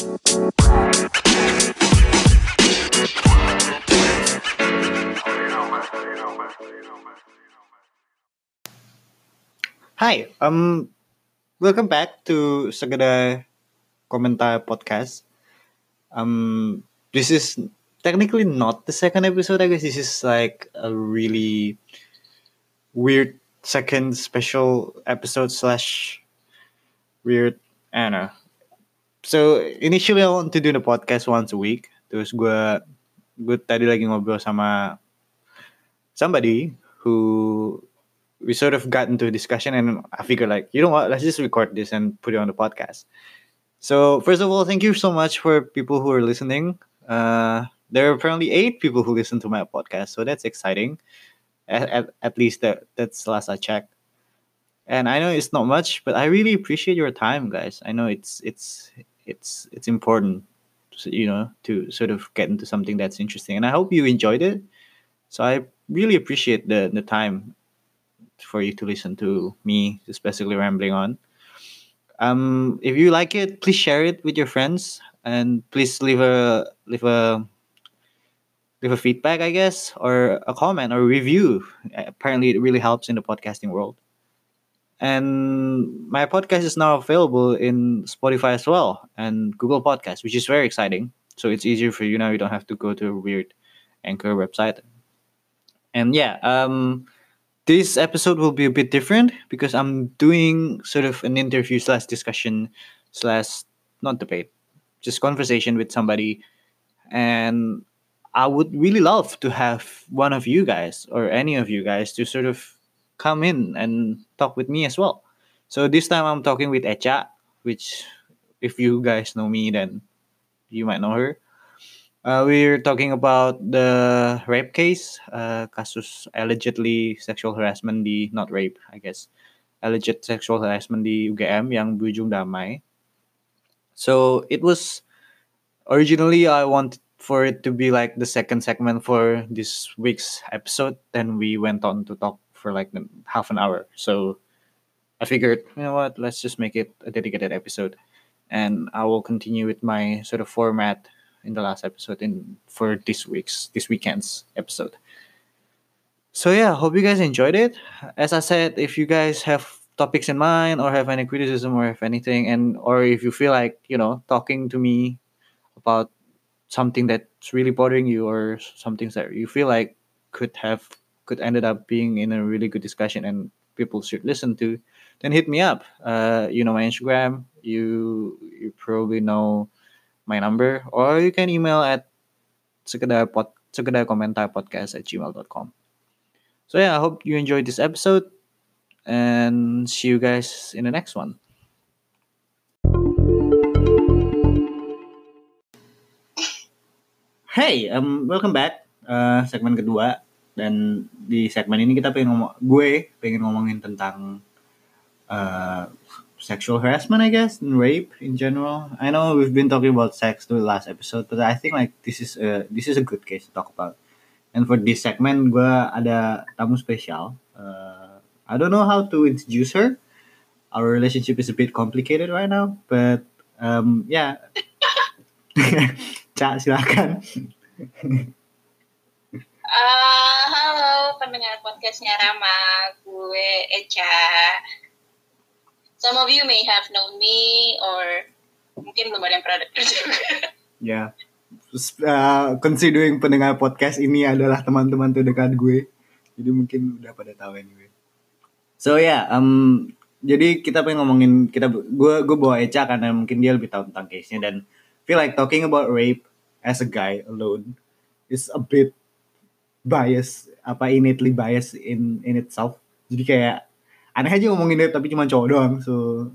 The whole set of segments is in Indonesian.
Hi, um, welcome back to Segeda Komentar Podcast. Um, this is technically not the second episode. I guess this is like a really weird second special episode slash weird. Know. So initially I want to do the podcast once a week. Terus gue gue tadi lagi ngobrol sama somebody who we sort of got into a discussion and I figured like, you know what, let's just record this and put it on the podcast. So first of all, thank you so much for people who are listening. Uh, there are apparently eight people who listen to my podcast, so that's exciting. At, at, at least that that's last I checked. And I know it's not much, but I really appreciate your time, guys. I know it's it's it's it's important, you know, to sort of get into something that's interesting, and I hope you enjoyed it. So I really appreciate the the time for you to listen to me just basically rambling on. Um, if you like it, please share it with your friends and please leave a leave a leave a feedback, I guess, or a comment or review. Apparently, it really helps in the podcasting world. And my podcast is now available in Spotify as well and Google Podcast, which is very exciting. So it's easier for you now. You don't have to go to a weird Anchor website. And yeah, um, this episode will be a bit different because I'm doing sort of an interview slash discussion slash not debate, just conversation with somebody, and I would really love to have one of you guys or any of you guys to sort of come in and talk with me as well. So this time I'm talking with Echa, which if you guys know me, then you might know her. Uh, we're talking about the rape case, uh, kasus allegedly sexual harassment di not rape, I guess, alleged sexual harassment di UGM yang berujung damai. So it was originally I wanted for it to be like the second segment for this week's episode. Then we went on to talk for like half an hour. So I figured, you know what, let's just make it a dedicated episode, and I will continue with my sort of format in the last episode in for this week's this weekend's episode. So yeah, hope you guys enjoyed it. As I said, if you guys have topics in mind or have any criticism or if anything and or if you feel like, you know, talking to me about something that's really bothering you or some things that you feel like could have could ended up being in a really good discussion and people should listen to, then hit me up. Uh, you know my Instagram. You you probably know my number or you can email at sekedar, pod, sekedar komentar podcast at gmail.com. So yeah, I hope you enjoyed this episode and see you guys in the next one. Hey, um, welcome back. Uh, segmen kedua dan di segmen ini kita pengen ngomong, gue pengen ngomongin tentang uh, sexual harassment, I guess, and rape in general. I know we've been talking about sex the last episode, but I think like this is a this is a good case to talk about. And for this segment, gue ada tamu spesial. Uh, I don't know how to introduce her. Our relationship is a bit complicated right now, but um, yeah. Cak, silakan. Uh, halo pendengar podcastnya Rama, gue Echa some of you may have known me or mungkin belum ada yang pernah dengar juga. Ya. Uh, considering pendengar podcast ini adalah teman-teman terdekat gue. Jadi mungkin udah pada tahu anyway. So ya, yeah, um, jadi kita pengen ngomongin kita gue gue bawa Echa karena mungkin dia lebih tahu tentang case-nya dan feel like talking about rape as a guy alone is a bit bias apa innately bias in in itself. Jadi kayak aneh aja ngomongin itu tapi cuma cowok doang so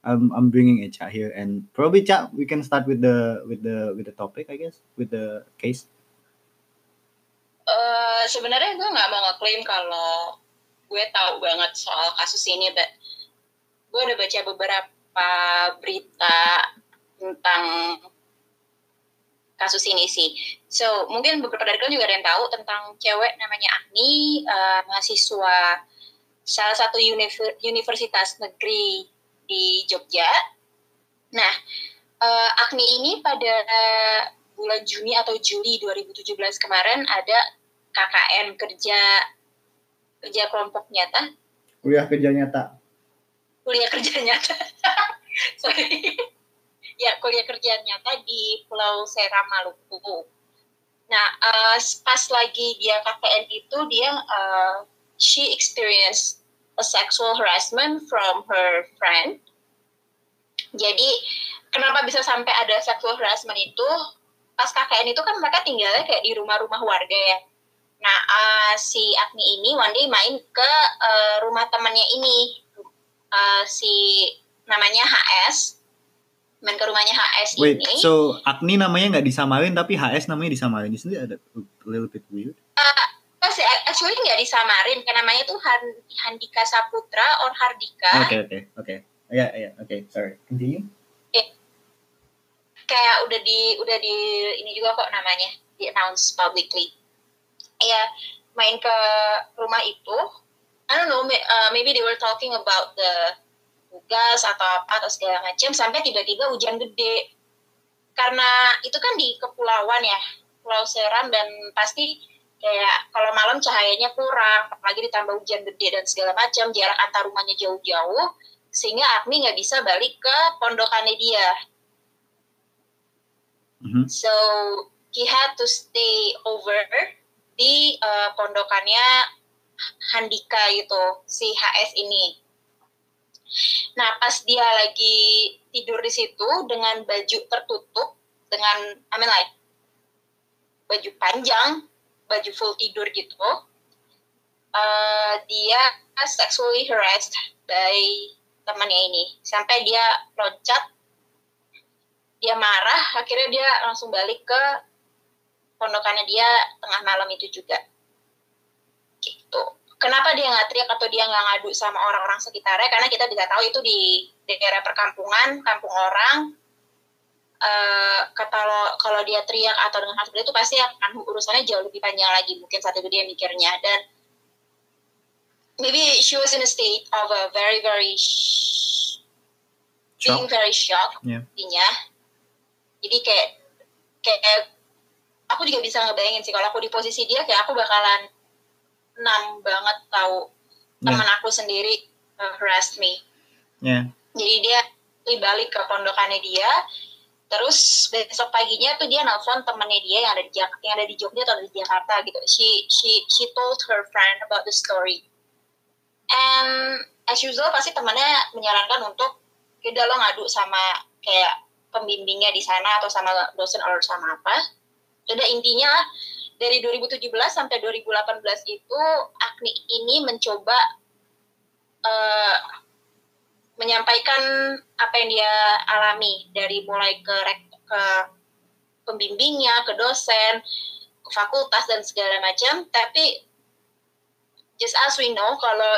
I'm I'm bringing Echa here and probably Cha we can start with the with the with the topic I guess with the case. Uh, sebenarnya gue nggak mau ngeklaim kalau gue tahu banget soal kasus ini, but gue udah baca beberapa berita tentang kasus ini sih. So mungkin beberapa dari kalian juga ada yang tahu tentang cewek namanya Agni, uh, mahasiswa salah satu universitas negeri di Jogja. Nah, uh, Agni ini pada bulan Juni atau Juli 2017 kemarin ada KKN kerja kerja kelompok nyata kuliah kerja nyata kuliah kerja nyata sorry ya kuliah kerja nyata di Pulau Seram Maluku nah uh, pas lagi dia KKN itu dia uh, she experienced a sexual harassment from her friend. Jadi kenapa bisa sampai ada sexual harassment itu? Pas KKN itu kan mereka tinggalnya kayak di rumah-rumah warga ya. Nah, uh, si Agni ini one day main ke uh, rumah temannya ini, uh, si namanya HS, main ke rumahnya HS Wait, ini. so Agni namanya nggak disamarin tapi HS namanya disamarin. Di sini ada a little bit weird. Uh, actually nggak disamarin, karena namanya tuh Handika Saputra or Hardika. Oke okay, oke okay, oke. Okay. Ya yeah, ya yeah, oke. Okay. Sorry. Continue. Eh, kayak udah di udah di ini juga kok namanya di announce publicly ya main ke rumah itu I don't know uh, maybe they were talking about the tugas atau apa atau segala macam sampai tiba-tiba hujan gede karena itu kan di kepulauan ya Pulau Seram dan pasti kayak kalau malam cahayanya kurang apalagi ditambah hujan gede dan segala macam jarak antar rumahnya jauh-jauh sehingga Agni nggak bisa balik ke pondokannya dia mm -hmm. so he had to stay over di uh, pondokannya Handika itu si HS ini. Nah pas dia lagi tidur di situ dengan baju tertutup dengan I mean like baju panjang, baju full tidur gitu, uh, dia sexually harassed by temannya ini. Sampai dia loncat, dia marah, akhirnya dia langsung balik ke pondokannya dia tengah malam itu juga. Gitu kenapa dia nggak teriak atau dia nggak ngadu sama orang-orang sekitarnya? Karena kita bisa tahu itu di daerah perkampungan kampung orang. Uh, kalau kalau dia teriak atau dengan hal seperti itu pasti akan urusannya jauh lebih panjang lagi. Mungkin saat itu dia mikirnya. Dan maybe she was in a state of a very very being very shocked yeah. jadi kayak kayak aku juga bisa ngebayangin sih kalau aku di posisi dia kayak aku bakalan enam banget tahu yeah. teman aku sendiri uh, harass me. Yeah. Jadi dia balik ke pondokannya dia, terus besok paginya tuh dia nelfon temannya dia yang ada di Jak yang ada di Jogja atau di Jakarta gitu. She she she told her friend about the story. And as usual pasti temannya menyarankan untuk kita lo ngadu sama kayak pembimbingnya di sana atau sama dosen atau sama apa Udah intinya dari 2017 sampai 2018 itu Agni ini mencoba uh, menyampaikan apa yang dia alami dari mulai ke ke pembimbingnya, ke dosen, ke fakultas dan segala macam. Tapi just as we know kalau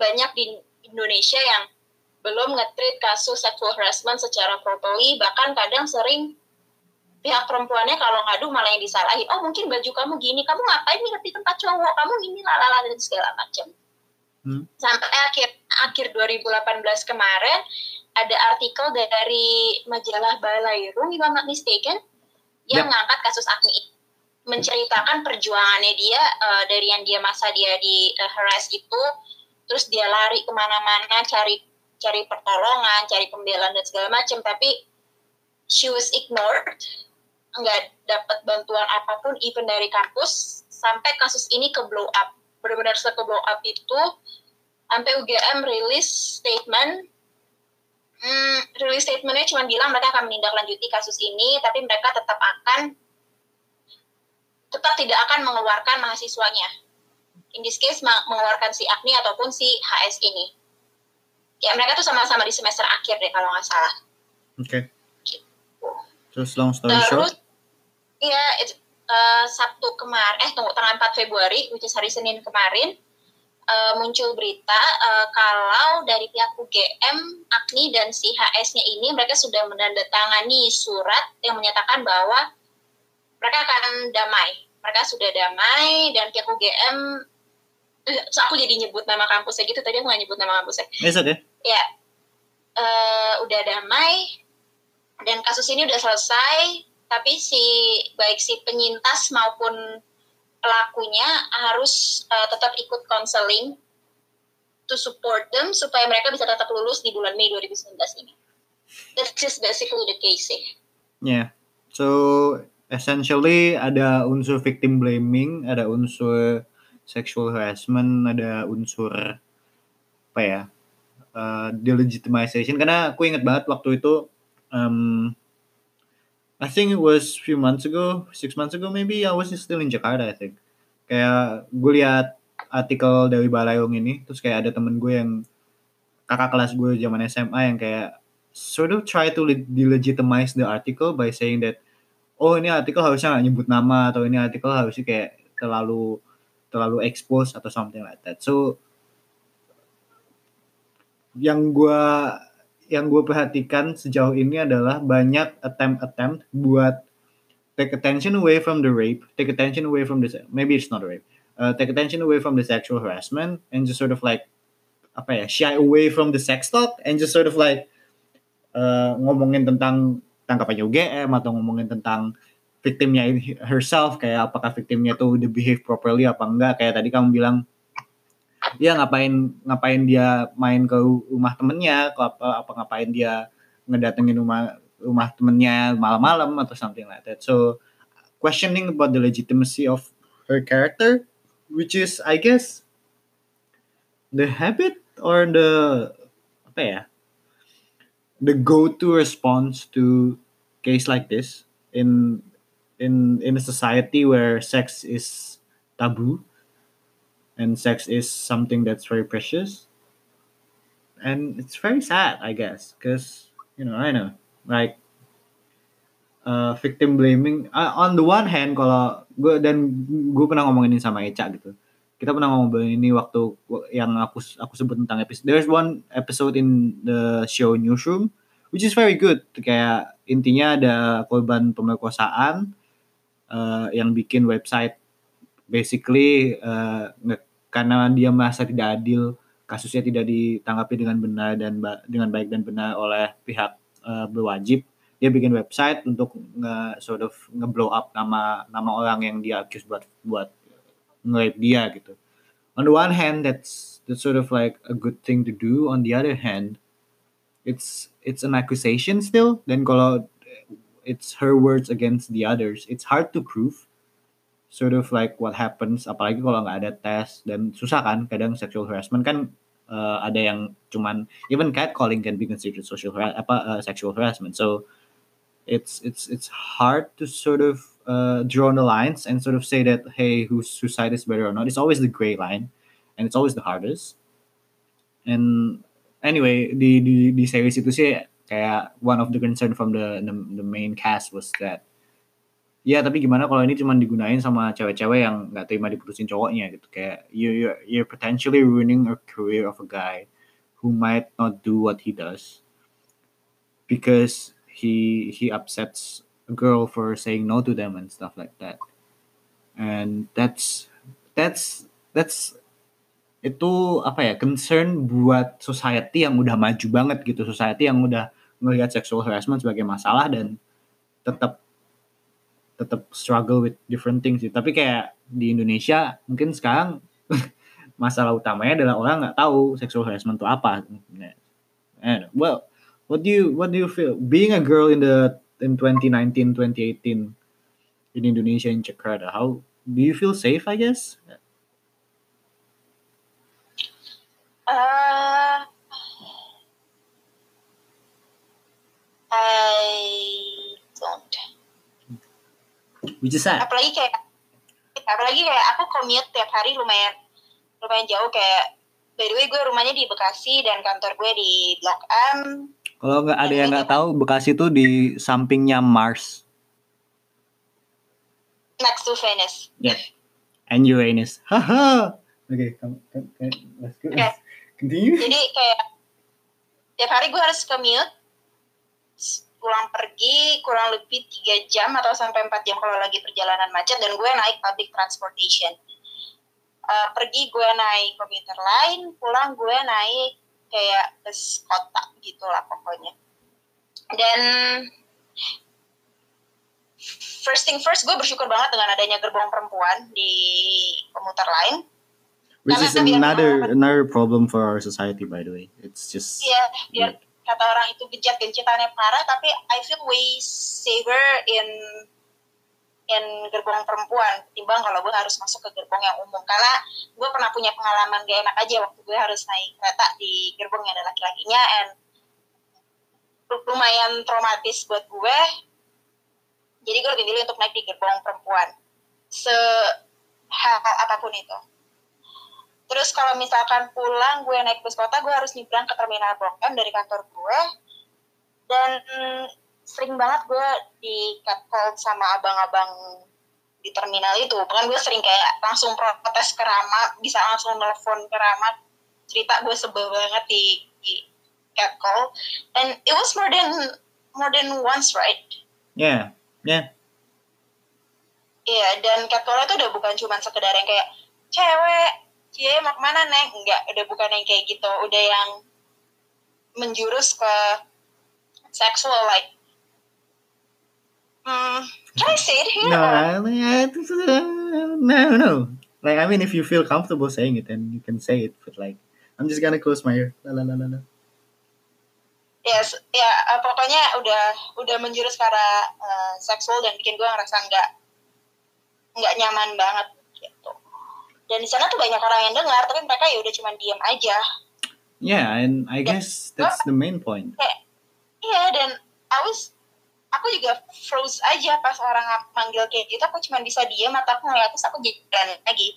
banyak di Indonesia yang belum nge-treat kasus sexual harassment secara properly, bahkan kadang sering pihak perempuannya kalau ngadu malah yang disalahin. Oh mungkin baju kamu gini. Kamu ngapain nih di tempat cowok? Kamu ini lalala dan segala macam. Hmm. sampai akhir akhir 2018 kemarin ada artikel dari majalah Balairu if I'm not mistaken yang yep. ngangkat kasus Agni. Menceritakan perjuangannya dia uh, dari yang dia masa dia di uh, harass itu terus dia lari ke mana-mana cari cari pertolongan cari pembelaan dan segala macam. Tapi she was ignored nggak dapat bantuan apa pun even dari kampus sampai kasus ini ke blow up. Benar-benar ke blow up itu sampai UGM rilis statement. Hmm, rilis statementnya cuma bilang mereka akan menindaklanjuti kasus ini tapi mereka tetap akan tetap tidak akan mengeluarkan mahasiswanya. In this case mengeluarkan si Agni ataupun si HS ini. Ya mereka tuh sama-sama di semester akhir deh kalau nggak salah. Oke. Okay. Gitu. terus long story short Iya, uh, Sabtu kemarin, eh tunggu tanggal 4 Februari, which is hari Senin kemarin, uh, muncul berita uh, kalau dari pihak UGM, Agni dan si HS-nya ini mereka sudah menandatangani surat yang menyatakan bahwa mereka akan damai. Mereka sudah damai dan pihak UGM so aku jadi nyebut nama kampusnya gitu tadi aku nggak nyebut nama kampusnya. Yes, okay. Ya, uh, udah damai dan kasus ini udah selesai tapi si baik si penyintas maupun pelakunya harus uh, tetap ikut konseling to support them supaya mereka bisa tetap lulus di bulan Mei 2019 ini. That's just basically the case sih. Yeah. So essentially ada unsur victim blaming, ada unsur sexual harassment, ada unsur apa ya? Uh, delegitimization karena aku inget banget waktu itu um, I think it was few months ago, six months ago maybe I was still in Jakarta I think. Kayak gue lihat artikel dari Balayong ini, terus kayak ada temen gue yang kakak kelas gue zaman SMA yang kayak sort of try to delegitimize the article by saying that oh ini artikel harusnya nggak nyebut nama atau ini artikel harusnya kayak terlalu terlalu expose atau something like that. So yang gue yang gue perhatikan sejauh ini adalah banyak attempt-attempt buat take attention away from the rape, take attention away from this, maybe it's not a rape, uh, take attention away from the sexual harassment, and just sort of like apa ya, shy away from the sex talk, and just sort of like uh, ngomongin tentang tangkapannya UGM atau ngomongin tentang victimnya herself kayak apakah victimnya tuh udah behave properly apa enggak. Kayak tadi kamu bilang dia ngapain ngapain dia main ke rumah temennya apa apa ngapain dia ngedatengin rumah rumah temennya malam-malam atau something like that. So questioning about the legitimacy of her character which is I guess the habit or the apa ya the go-to response to case like this in in in a society where sex is taboo and sex is something that's very precious. And it's very sad i guess because you know i know like uh, victim blaming uh, on the one hand kalau gue dan gue pernah ngomongin ini sama Eca gitu. Kita pernah ngomongin ini waktu yang aku aku sebut tentang episode there's one episode in the show newsroom which is very good. Kayak intinya ada korban pemerkosaan uh, yang bikin website basically uh, karena dia merasa tidak adil kasusnya tidak ditanggapi dengan benar dan dengan baik dan benar oleh pihak uh, berwajib dia bikin website untuk nge sort of ngeblow up nama nama orang yang dia accuse buat buat nge dia gitu. On the one hand that's that's sort of like a good thing to do. On the other hand it's it's an accusation still. Dan kalau it's her words against the others it's hard to prove sort of like what happens apalagi kalau nggak ada tes dan susah kan kadang sexual harassment kan uh, ada yang cuman even catcalling can be considered social apa uh, sexual harassment. So it's it's it's hard to sort of uh, draw the lines and sort of say that hey whose suicide is better or not. It's always the gray line and it's always the hardest. And anyway di di di series itu sih kayak one of the concern from the the, the main cast was that ya tapi gimana kalau ini cuma digunain sama cewek-cewek yang nggak terima diputusin cowoknya gitu? Kayak you you're, you're potentially ruining a career of a guy who might not do what he does because he he upsets a girl for saying no to them and stuff like that. And that's that's that's itu apa ya concern buat society yang udah maju banget gitu society yang udah melihat sexual harassment sebagai masalah dan tetap tetap struggle with different things sih. Tapi kayak di Indonesia mungkin sekarang masalah utamanya adalah orang nggak tahu sexual harassment itu apa. And well, what do you what do you feel being a girl in the in 2019 2018 in Indonesia in Jakarta? How do you feel safe? I guess. Uh, I don't which is sad. Apalagi kayak apalagi kayak aku commute tiap hari lumayan lumayan jauh kayak by the way gue rumahnya di Bekasi dan kantor gue di Blok M. Kalau nggak ada yang nggak tahu Bekasi itu di sampingnya Mars. Next to Venus yeah and Uranus. Haha. Oke okay, come, come, come, let's go. Okay. continue. Jadi kayak tiap hari gue harus commute pulang pergi kurang lebih tiga jam atau sampai empat jam kalau lagi perjalanan macet dan gue naik public transportation. Uh, pergi gue naik komuter lain pulang gue naik kayak bus kota gitulah pokoknya. Dan first thing first gue bersyukur banget dengan adanya gerbong perempuan di komuter lain. Which Karena is kan another another problem for our society, by the way. It's just Iya, biar kata orang itu bejat gencitannya parah, tapi I feel way safer in in gerbong perempuan ketimbang kalau gue harus masuk ke gerbong yang umum. Karena gue pernah punya pengalaman gak enak aja waktu gue harus naik kereta di gerbong yang ada laki-lakinya, and lumayan traumatis buat gue. Jadi gue lebih milih untuk naik di gerbong perempuan. Se hal apa pun itu. Terus kalau misalkan pulang gue naik bus kota, gue harus nyebrang ke terminal Blok M dari kantor gue. Dan mm, sering banget gue di catcall sama abang-abang di terminal itu. Bahkan gue sering kayak langsung protes ke Rama, bisa langsung nelfon ke Rama. Cerita gue sebel banget di, di catcall. And it was more than more than once, right? yeah, yeah. Iya, dan catcall itu udah bukan cuma sekedar yang kayak cewek, cie mau ke mana neng? Enggak, udah bukan yang kayak gitu, udah yang menjurus ke sexual like. Hmm, can I say it here? No, I, I, no, no. Like I mean, if you feel comfortable saying it, then you can say it. But like, I'm just gonna close my ear. La la la la la. Yes, ya eh, pokoknya udah udah menjurus ke arah eh, seksual dan bikin gue ngerasa nggak nggak nyaman banget. Dan di sana tuh banyak orang yang dengar, tapi mereka ya udah cuman diem aja. Yeah, and I guess that's the main point. Iya dan I was aku juga froze aja pas orang manggil kayak gitu. Aku cuma bisa diem atau aku ngeliat terus aku berani lagi.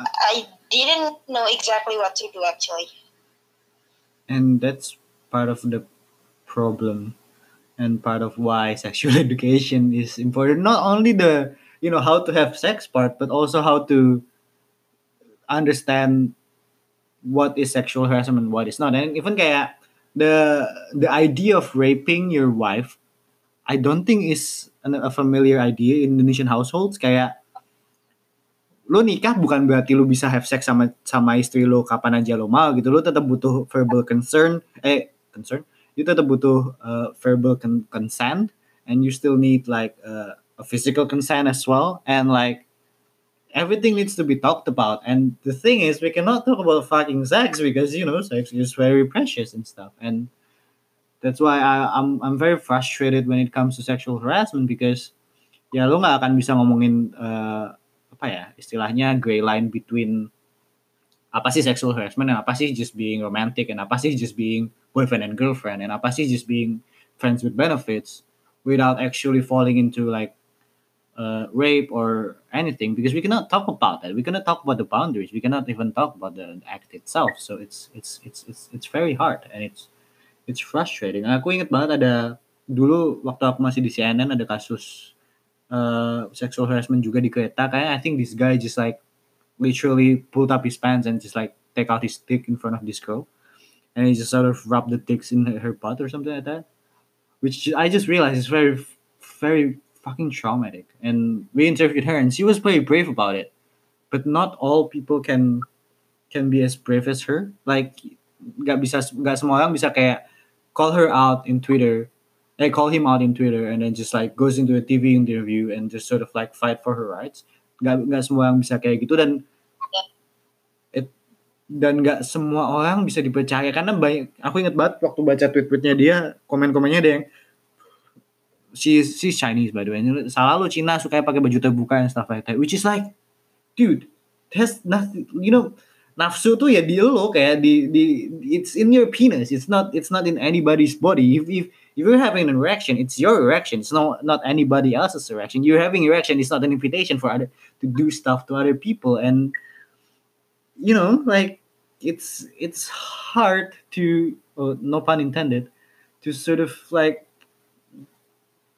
I didn't know exactly what to do actually. And that's part of the problem and part of why sexual education is important. Not only the you know how to have sex part but also how to understand what is sexual harassment what is not. And even kayak the the idea of raping your wife i don't think is an, a familiar idea in Indonesian households. Kayak lo nikah bukan berarti lo bisa have sex sama sama istri lo kapan aja lo mau gitu. Lo tetap butuh verbal concern eh concern? You tetap butuh uh, verbal con- consent and you still need like uh, a physical consent as well and like everything needs to be talked about. And the thing is we cannot talk about fucking sex because you know sex is very precious and stuff. And that's why I, I'm I'm very frustrated when it comes to sexual harassment because ya lo nggak akan bisa ngomongin uh, apa ya istilahnya gray line between apa sih sexual harassment and apa sih just being romantic and apa sih just being boyfriend and girlfriend and apa sih just being friends with benefits without actually falling into like uh, rape or anything because we cannot talk about that. We cannot talk about the boundaries. We cannot even talk about the act itself. So it's it's it's it's it's very hard and it's it's frustrating. Aku inget banget ada dulu waktu aku masih di CNN ada kasus uh, sexual harassment juga di kereta. Kayak I think this guy just like literally pulled up his pants and just like take out his dick in front of this girl. And he just sort of rubbed the dicks in her, butt or something like that. Which I just realized is very very fucking traumatic. And we interviewed her and she was very brave about it. But not all people can can be as brave as her. Like nggak bisa nggak semua orang bisa kayak call her out in Twitter they call him out in Twitter and then just like goes into a TV interview and just sort of like fight for her rights. Gak nggak semua orang bisa kayak gitu dan it, dan nggak semua orang bisa dipercaya. Karena banyak aku inget banget waktu baca tweet-tweetnya dia komen-komennya ada yang she she's Chinese by the way. Salah lu Cina suka pakai baju terbuka and stuff like that which is like dude that's nothing you know nafsu tuh ya di lo kayak di di it's in your penis. It's not it's not in anybody's body. If if if you're having an erection it's your erection. It's not not anybody else's erection. You're having erection it's not an invitation for other to do stuff to other people. And you know like it's it's hard to well, no pun intended to sort of like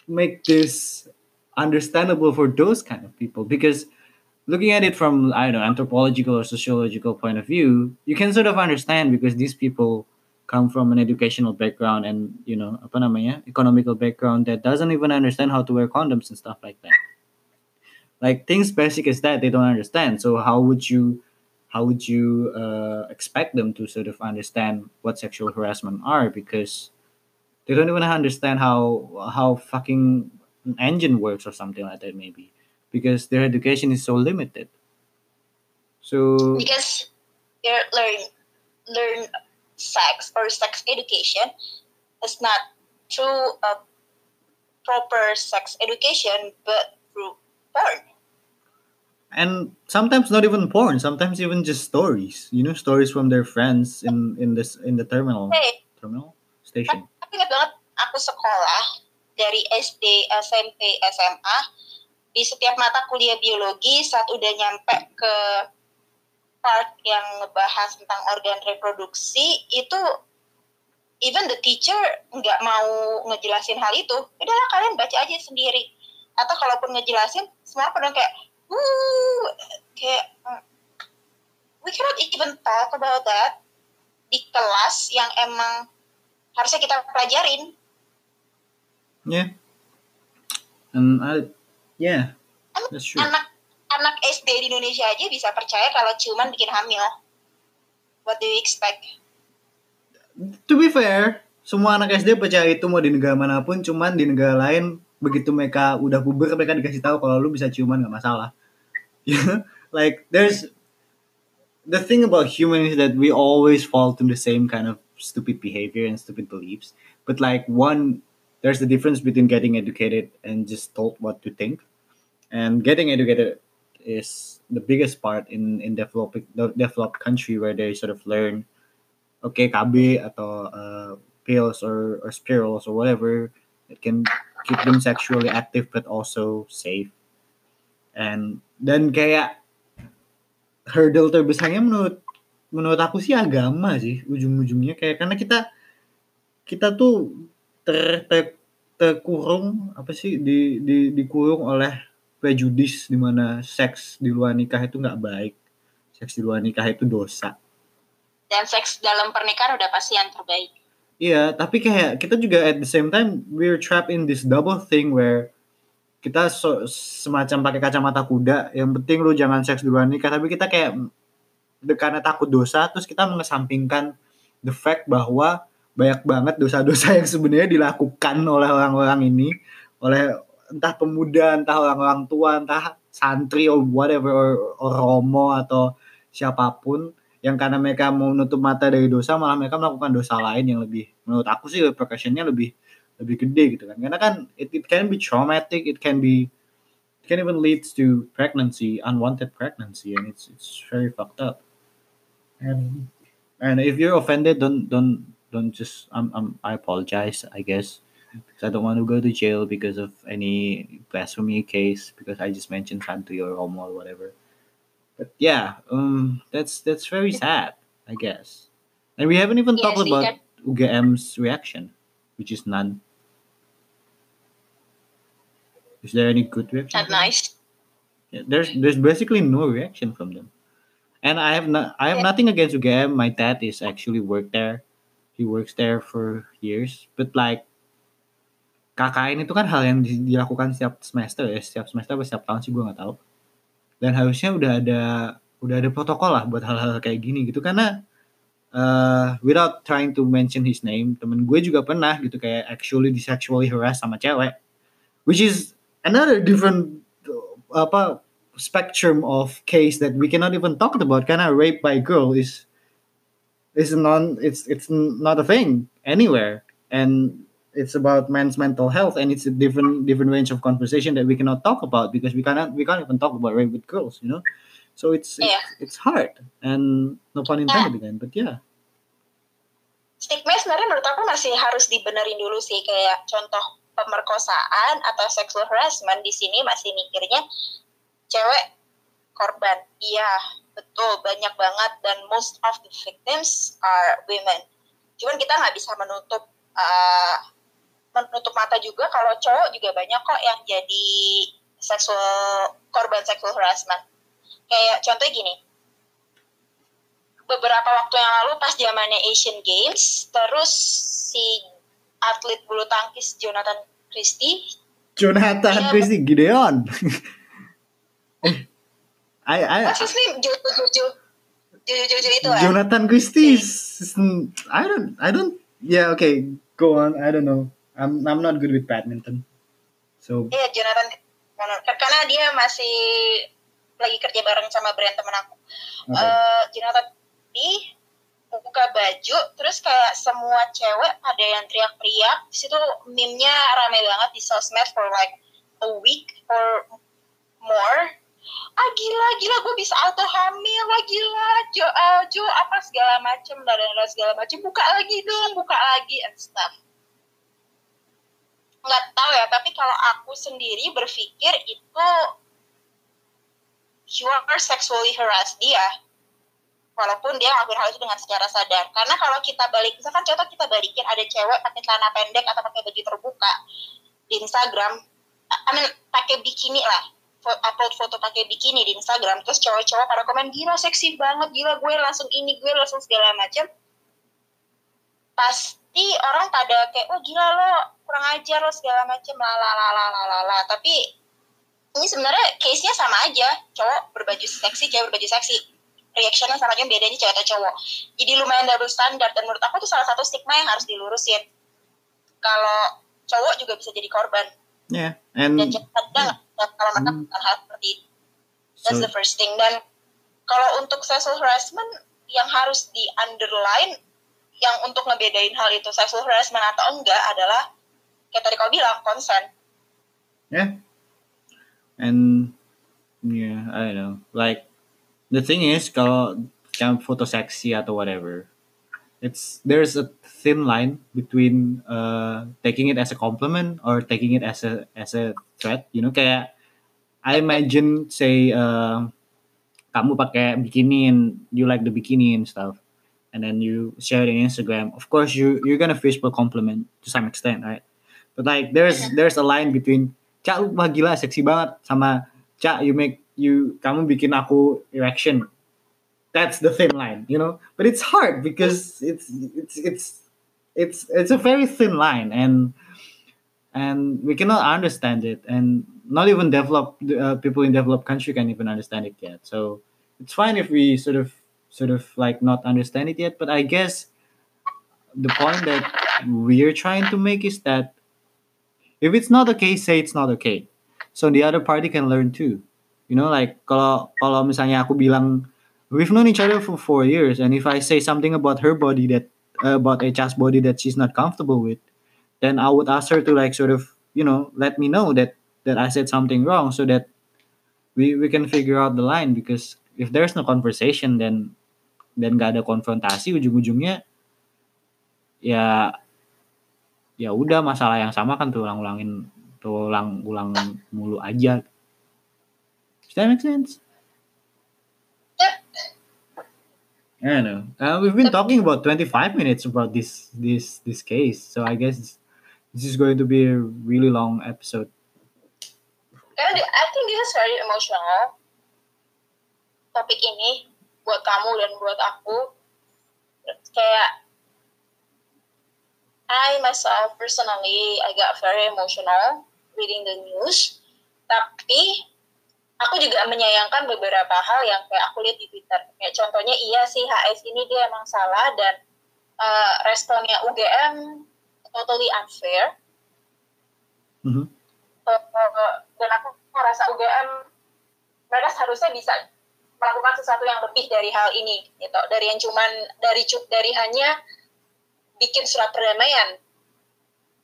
make this understandable for those kind of people because looking at it from I don't know anthropological or sociological point of view, you can sort of understand because these people come from an educational background and you know apa namanya economical background that doesn't even understand how to wear condoms and stuff like that. Like things basic as that they don't understand. So how would you how would you uh, expect them to sort of understand what sexual harassment are because They don't even understand how how fucking an engine works or something like that maybe. Because their education is so limited. So because they learn learn sex or sex education. Is not through a proper sex education but through porn. And sometimes not even porn sometimes even just stories. You know stories from their friends in in this in the terminal. Hey. Terminal? Station ingat banget aku sekolah dari SD SMP SMA di setiap mata kuliah biologi saat udah nyampe ke part yang ngebahas tentang organ reproduksi itu even the teacher nggak mau ngejelasin hal itu. Udahlah kalian baca aja sendiri. Atau kalaupun ngejelasin semua pada kayak uh kayak hmm, we cannot even talk about that. Di kelas yang emang harusnya kita pelajarin. Yeah. And I yeah that's true. anak anak SD di Indonesia aja bisa percaya kalau ciuman bikin hamil. What do you expect? To be fair semua anak SD percaya itu mau di negara mana pun cuman di negara lain begitu mereka udah puber mereka dikasih tahu kalau lu bisa ciuman nggak masalah. Yeah like there's the thing about humans is that we always fall to the same kind of stupid behavior and stupid beliefs. But like one there's the difference between getting educated and just told what to think. And getting educated is the biggest part in in developing the developed country where they sort of learn okay KB atau uh, pills or or spirals or whatever it can keep them sexually active but also safe. And dan kayak hurdle terbesarnya menurut menurut aku sih agama sih ujung-ujungnya. Kayak karena kita kita tuh ter, ter terkurung apa sih di, di dikurung oleh prejudis di mana seks di luar nikah itu nggak baik. Seks di luar nikah itu dosa. Dan seks dalam pernikahan udah pasti yang terbaik. Iya tapi kayak kita juga at the same time we're trapped in this double thing where kita so, semacam pakai kacamata kuda. Yang penting lu jangan seks di luar nikah tapi kita kayak karena takut dosa terus kita mengesampingkan the fact bahwa banyak banget dosa-dosa yang sebenarnya dilakukan oleh orang-orang ini. Oleh entah pemuda entah orang-orang tua entah santri or whatever or, or romo atau siapa pun yang karena mereka mau menutup mata dari dosa malah mereka melakukan dosa lain yang lebih menurut aku sih repercussionnya lebih lebih gede gitu kan. Karena kan it, it can be traumatic it can be it can even leads to pregnancy unwanted pregnancy and it's it's very fucked up and and if you're offended don't don't don't just I'm, I'm I apologize I guess. Because I don't want to go to jail because of any blasphemy case because I just mentioned Santi or Homo or whatever. But yeah um that's that's very sad I guess. And we haven't even Iya talked about kan. UGM's reaction which is none. Is there any good reaction not nice. Yeah, there's there's basically no reaction from them. And I have not I have Yeah. nothing against UGM. My dad is actually worked there. He works there for years. But like KKN itu kan hal yang di- dilakukan setiap semester ya, setiap semester atau setiap tahun sih gue nggak tahu. Dan harusnya udah ada udah ada protokol lah buat hal-hal kayak gini gitu karena uh, without trying to mention his name, temen gue juga pernah gitu kayak actually di sexually harass sama cewek, which is another different apa spectrum of case that we cannot even talk about. Karena rape by girl is is non it's it's not a thing anywhere. And it's about men's mental health and it's a different different range of conversation that we cannot talk about because we cannot we can't even talk about rape with girls you know? So it's it's, Yeah. it's hard. And no pun intended again but yeah. Stigma sebenarnya menurut aku masih harus dibenerin dulu sih. Kayak contoh pemerkosaan atau sexual harassment di sini masih mikirnya cewek korban. Iya betul. Banyak banget. Dan most of the victims are women. Cuman kita nggak bisa menutup uh, menutup mata juga kalau cowok juga banyak kok yang jadi seksual korban sexual harassment. Kayak contohnya gini. Beberapa waktu yang lalu pas zamannya Asian Games terus si atlet bulu tangkis Jonathan Christie Jonathan Iya, Christie Gideon I I what's his name Jojo Jojo Jojo Jojo itu kan Jonathan Christie is- is- I don't I don't yeah okay go on. I don't know. I'm I'm not good with badminton. So Iya, Jonathan karena dia masih lagi kerja bareng sama brand temen aku. okay. Eh, Jonathan di buka baju, terus kayak semua cewek ada yang teriak-teriak. Di situ meme-nya rame banget di sosmed for like a week or more. Ah gila, gila gue bisa auto hamil lah gila, Jo, eh, Jo apa segala macem, dan segala macem. Buka lagi dong, buka lagi. And stuff. Nggak tahu ya, tapi kalau aku sendiri berpikir itu you are sexually harass dia. Walaupun dia ngelakuin hal itu dengan secara sadar. Karena kalau kita balik misalkan contoh kita balikin ada cewek pakai celana pendek atau pakai baju terbuka di Instagram I mean pakai bikini lah upload foto pakai bikini di Instagram terus cowok-cowok pada komen gila seksi banget gila gue langsung ini gue langsung segala macam. Pasti orang pada kayak oh gila lo kurang ajar lo segala macam lalalalalalala tapi ini sebenarnya case-nya sama aja cowok berbaju seksi cewek berbaju seksi. Reactionnya sama aja bedanya cewek atau cowok. Jadi lumayan double standar dan menurut aku itu salah satu stigma yang harus dilurusin. Kalau cowok juga bisa jadi korban. Yeah, dan and kadang kalau mereka Hmm. hal seperti itu that's so the first thing dan kalau untuk sexual harassment yang harus di underline yang untuk ngebedain hal itu sexual harassment atau enggak adalah kayak tadi kau bilang konsen yeah, and yeah, I don't know. Like the thing is, kalau kayak foto seksi atau whatever, it's there's a thin line between uh, taking it as a compliment or taking it as a as a threat. You know, kayak I imagine say uh, kamu pakai bikini and you like the bikini and stuff, and then you share it in Instagram. Of course, you you're gonna fish for compliment to some extent, right? But like there's there's a line between cak lu wah gila seksi banget sama cak you make you kamu bikin aku erection. That's the thin line, you know. But it's hard because it's it's it's it's it's a very thin line and and we cannot understand it and not even develop uh, people in developed country can even understand it yet. So it's fine if we sort of sort of like not understand it yet but i guess the point that we're trying to make is that if it's not okay say it's not okay. So the other party can learn too. You know like kalau kalau misalnya aku bilang we've known each other for four years and if i say something about her body that uh, about Echa's body that she's not comfortable with then I would ask her to like sort of you know let me know that that I said something wrong so that we we can figure out the line because if there's no conversation then dan gak ada konfrontasi ujung-ujungnya ya ya udah masalah yang sama kan tulang-ulangin tulang-ulang mulu aja Does that make sense? I don't know. Uh, we've been talking about 25 minutes about this this this case, so I guess this is going to be a really long episode. Karena di- I think this is very emotional topik ini buat kamu dan buat aku. Kayak I myself personally I got very emotional reading the news. Tapi aku juga menyayangkan beberapa hal yang kayak aku lihat di Twitter. Kayak contohnya iya sih HS ini dia emang salah dan uh, responnya UGM totally unfair. Mhm. Eh, dan aku merasa UGM mereka seharusnya bisa melakukan sesuatu yang lebih dari hal ini gitu. Dari yang cuman dari cu- dari hanya bikin surat perdamaian.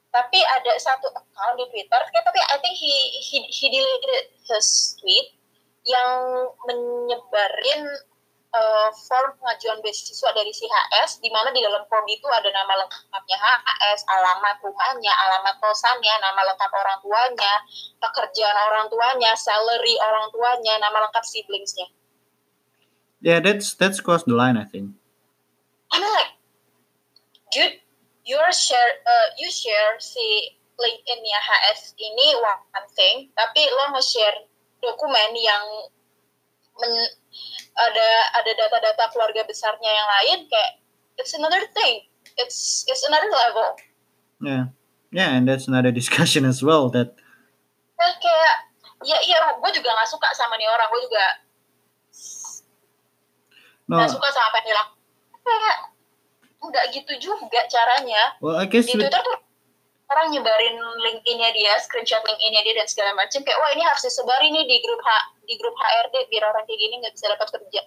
Tapi ada satu account di Twitter tapi I think he he, he deleted his tweet yang menyebarin eh, form pengajuan beasiswa dari si HS di mana di dalam form itu ada nama lengkapnya HS, alamat rumahnya, alamat kosannya, nama lengkap orang tuanya, pekerjaan orang tuanya, salary orang tuanya, nama lengkap siblingsnya. Yeah, that's that's crossed the line, I think. I mean like, dude, your share, uh, you share si LinkedIn-nya HS ini one thing, tapi lo nge-share dokumen yang men- ada ada data-data keluarga besarnya yang lain kayak it's another thing, it's it's another level. Yeah, yeah, and that's another discussion as well. That Nah, kayak ya iya gue juga nggak suka sama nih orang, gue juga no, nggak suka sama apa yang dia lakukan. Kayak nggak gitu juga caranya well I guess di Twitter tuh orang nyebarin LinkedIn-nya dia, screenshot LinkedIn-nya dia dan segala macam kayak wah ini harus disebarin nih di grup H di grup HRD biar orang kayak gini nggak bisa dapat kerja.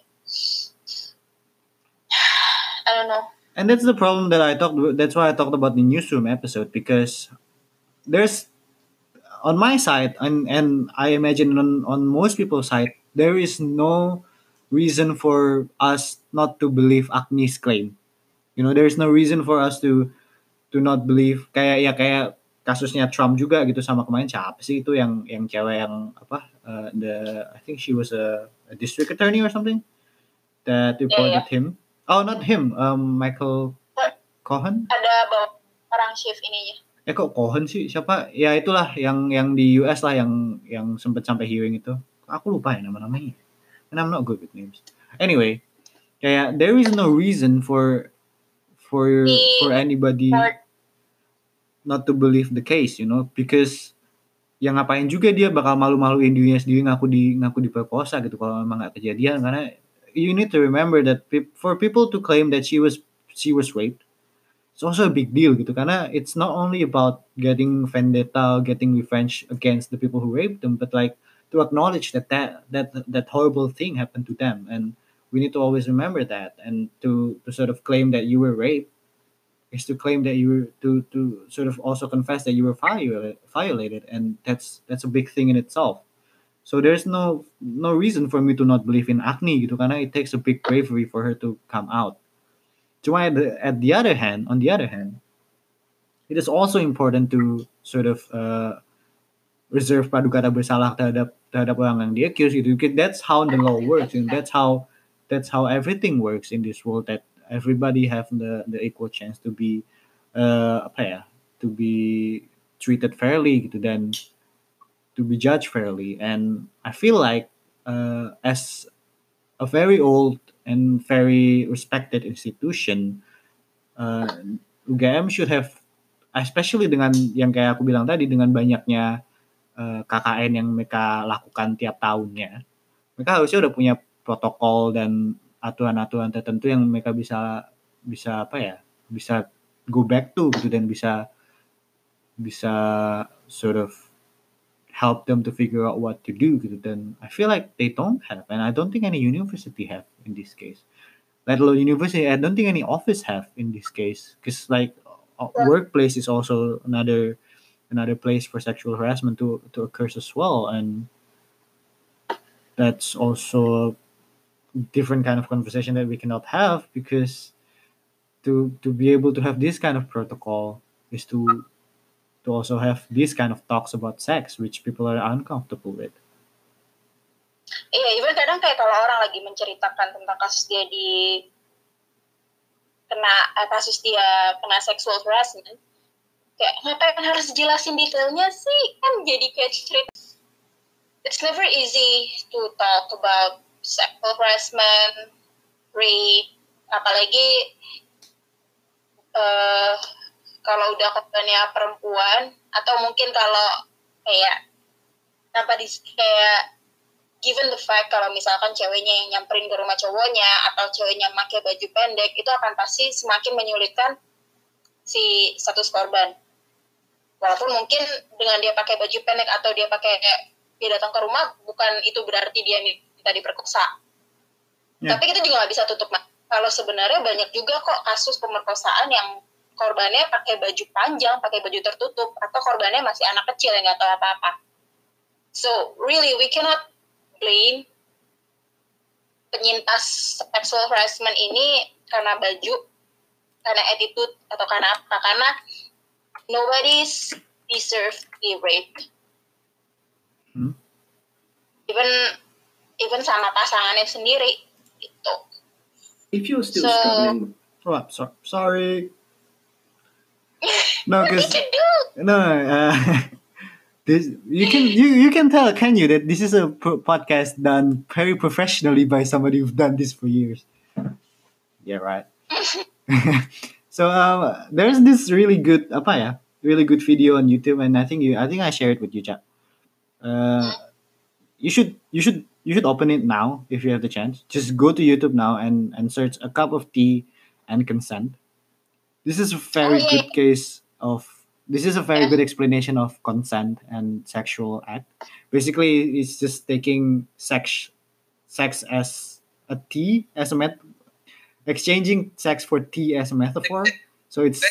I don't know. and that's the problem that I talked. That's why I talked about the newsroom episode because there's on my side and and I imagine on on most people's side there is no reason for us not to believe Agni's claim. You know, there is no reason for us to to not believe kayak ya kayak kasusnya Trump juga gitu sama kemarin siapa sih itu yang yang cewek yang apa uh, the I think she was a, a district attorney or something that reported him. Oh, not him. Um, Michael Cohen. Ada orang shift ininya. Eh kok Cohen sih? Siapa? Ya itulah yang yang di US lah yang yang sempet sampai hearing itu. Aku lupa ya nama-namanya. And I'm not good with names. Anyway, kayak there is no reason for for Di- for anybody not to believe the case, you know, because yang ngapain juga dia bakal malu-maluin dirinya sendiri ngaku di ngaku diperkosa gitu kalau memang nggak kejadian. Karena you need to remember that pe- for people to claim that she was she was raped it's also a big deal gitu. Karena it's not only about getting vendetta getting revenge against the people who raped them but like to acknowledge that that that, that horrible thing happened to them. And we need to always remember that and to to sort of claim that you were raped is to claim that you were to to sort of also confess that you were violated violated and that's that's a big thing in itself. So there's no no reason for me to not believe in acne gitu karena it takes a big bravery for her to come out. Cuma at the, at the other hand on the other hand it is also important to sort of uh, reserve pradukata bersalah terhadap terhadap orang yang di accuse gitu that's how the law works and that's how that's how everything works in this world that everybody have the the equal chance to be uh, apa ya to be treated fairly gitu dan to be judged fairly. And I feel like uh, as a very old and very respected institution uh, UGM should have especially dengan yang kayak aku bilang tadi dengan banyaknya uh, KKN yang mereka lakukan tiap tahunnya mereka harusnya udah punya protokol dan aturan-aturan tertentu yang mereka bisa bisa apa ya bisa go back to gitu dan bisa bisa sort of help them to figure out what to do gitu. Dan I feel like they don't have and I don't think any university have in this case. Let alone university I don't think any office have in this case. Because like Yeah. workplace is also another another place for sexual harassment to to occur as well and that's also a different kind of conversation that we cannot have because to to be able to have this kind of protocol is to to also have these kind of talks about sex which people are uncomfortable with Iya, even kadang kayak kalau orang lagi menceritakan tentang kasus dia di kena eh, kasus dia kena sexual harassment, kayak ngapain harus jelasin detailnya sih? Kan jadi kayak cerita. It's never easy to talk about sexual harassment, rape, apalagi eh kalau udah korbannya perempuan atau mungkin kalau kayak tanpa di kayak given the fact kalau misalkan ceweknya yang nyamperin ke rumah cowoknya atau ceweknya pakai baju pendek itu akan pasti semakin menyulitkan si status korban. Walaupun mungkin dengan dia pakai baju pendek atau dia pakai dia datang ke rumah bukan itu berarti dia minta diperkosa. Ya. Tapi kita juga nggak bisa tutup mata kalau sebenarnya banyak juga kok kasus pemerkosaan yang korbannya pakai baju panjang, pakai baju tertutup, atau korbannya masih anak kecil yang nggak tahu apa-apa. So really we cannot blame penyintas sexual harassment ini karena baju, karena attitude atau karena apa? Karena nobody's deserve to be raped. Hmm. Even even sama pasangannya sendiri itu. If you're still So- struggling, oh I'm so, sorry no because you no uh, this you can you you can tell can you that this is a pro- podcast done very professionally by somebody who've done this for years yeah right so um, there's this really good apa ya really good video on YouTube and I think you I think I shared it with you Jack. Uh, you should you should you should open it now if you have the chance just go to YouTube now and and search a cup of tea and consent this is a very Oh, yeah. good case of this is a very Yeah. good explanation of consent and sexual act. Basically, it's just taking sex sex as a T as a met exchanging sex for T as a metaphor. So it's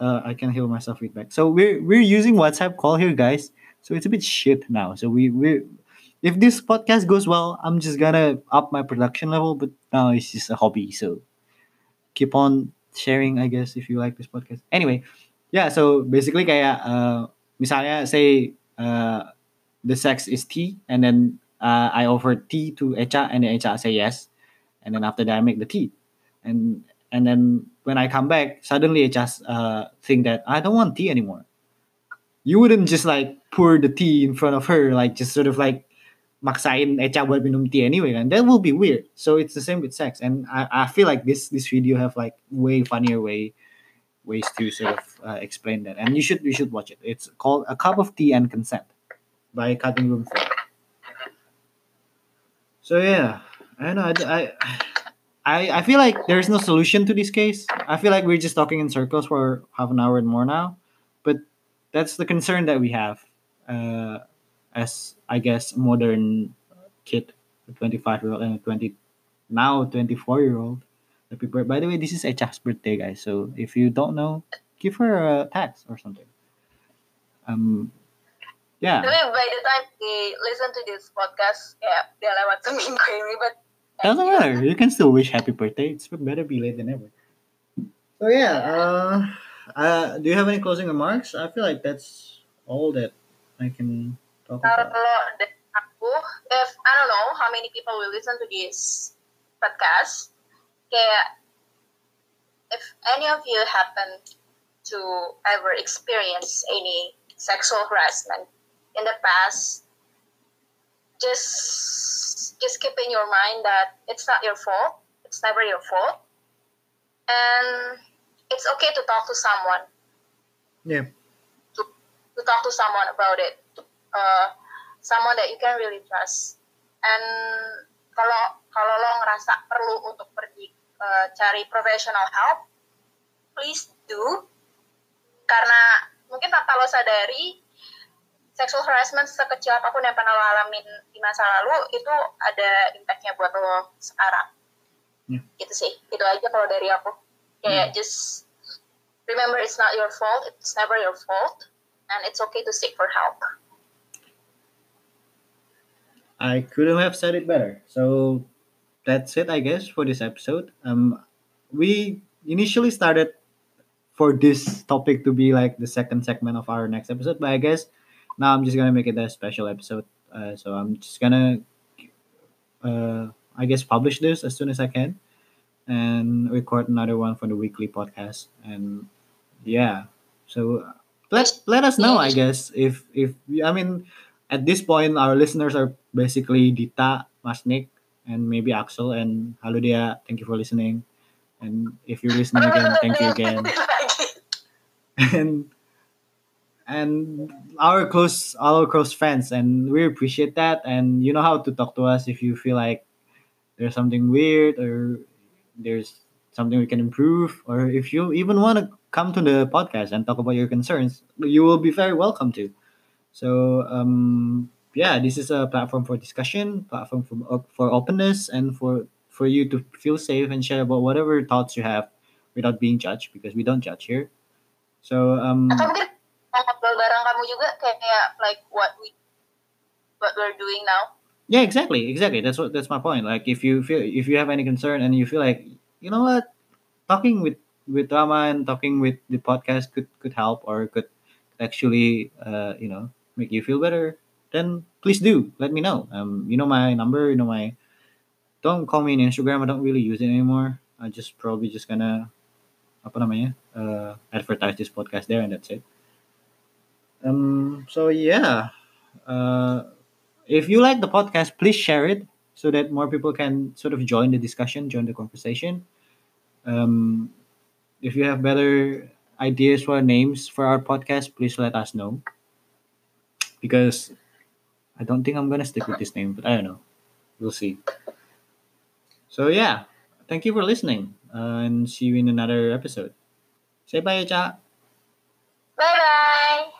uh, I can heal myself feedback. So we're we're using WhatsApp call here, guys. So it's a bit shit now. So we we if this podcast goes well, I'm just gonna up my production level. But now it's just a hobby. So keep on sharing, I guess, if you like this podcast. Anyway, yeah. So basically, kayak uh, misalnya say uh, the sex is T, and then uh, I offer T to Echa, and then Echa say yes, and then after that I make the T, and and then when I come back, suddenly Echa uh, think that I don't want tea anymore. You wouldn't just like pour the tea in front of her, like just sort of like maksain Echa buat minum tea anyway, and that will be weird. So it's the same with sex, and I, I feel like this this video have like way funnier way ways to sort of uh, explain that, and you should you should watch it. It's called A Cup of Tea and Consent by Cutting Room Floor. So yeah, I know. I, I I feel like there's no solution to this case. I feel like we're just talking in circles for half an hour and more now, but that's the concern that we have uh, as I guess modern kid, 25 year old and 20 now 24 year old. Happy birthday! By the way, this is Echa's birthday, guys. So if you don't know, give her a text or something. Um, yeah, Tapi by the time they listen to this podcast, ya udah lewat seminggu ini, but doesn't matter. You can still wish happy birthday. It's better be late than never. So yeah, uh, uh, do you have any closing remarks? I feel like that's all that I can kalau dari aku, if I don't know how many people will listen to this podcast, kayak if any of you happen to ever experience any sexual harassment in the past, just just keep in your mind that it's not your fault. It's never your fault, and it's okay to talk to someone. Yeah. To, to talk to someone about it. Uh, someone that you can really trust. And kalau kalau lo ngerasa perlu untuk pergi uh, cari professional help, please do. Karena mungkin tanpa lo sadari, sexual harassment sekecil apa pun yang pernah lo alamin di masa lalu itu ada impactnya buat lo sekarang. Yeah. Gitu sih. Itu aja kalau dari aku. Kayak just remember it's not your fault. It's never your fault. And it's okay to seek for help. I couldn't have said it better. So that's it, I guess, for this episode. Um, we initially started for this topic to be like the second segment of our next episode, but I guess now I'm just gonna make it a special episode. Uh, so I'm just gonna, uh, I guess, publish this as soon as I can, and record another one for the weekly podcast. And yeah, so let let us know, I guess, if if I mean at this point our listeners are basically Dita, Mas Nick, and maybe Axel and Halo Dia. Thank you for listening. And if you're listening again, thank you again. And and our close our close friends and we appreciate that and you know how to talk to us if you feel like there's something weird or there's something we can improve or if you even want to come to the podcast and talk about your concerns you will be very welcome to so um yeah this is a platform for discussion platform for, for openness and for for you to feel safe and share about whatever thoughts you have without being judged because we don't judge here so um Atau mungkin mau ngobrol bareng kamu juga kayak like what we what we're doing now. Yeah, exactly, exactly. That's what that's my point. Like if you feel if you have any concern and you feel like you know what, talking with with Rama and talking with the podcast could could help or could actually uh you know make you feel better, then please do let me know. Um, you know my number, you know my. Don't call me on Instagram. I don't really use it anymore. I just probably just gonna apa namanya uh, advertise this podcast there and that's it. Um. So yeah. Uh if you like the podcast, please share it so that more people can sort of join the discussion, join the conversation. Um, if you have better ideas for names for our podcast, please let us know because I don't think I'm gonna stick with this name, but I don't know. We'll see. So yeah, thank you for listening, uh, and see you in another episode. Say bye, cha. Bye bye.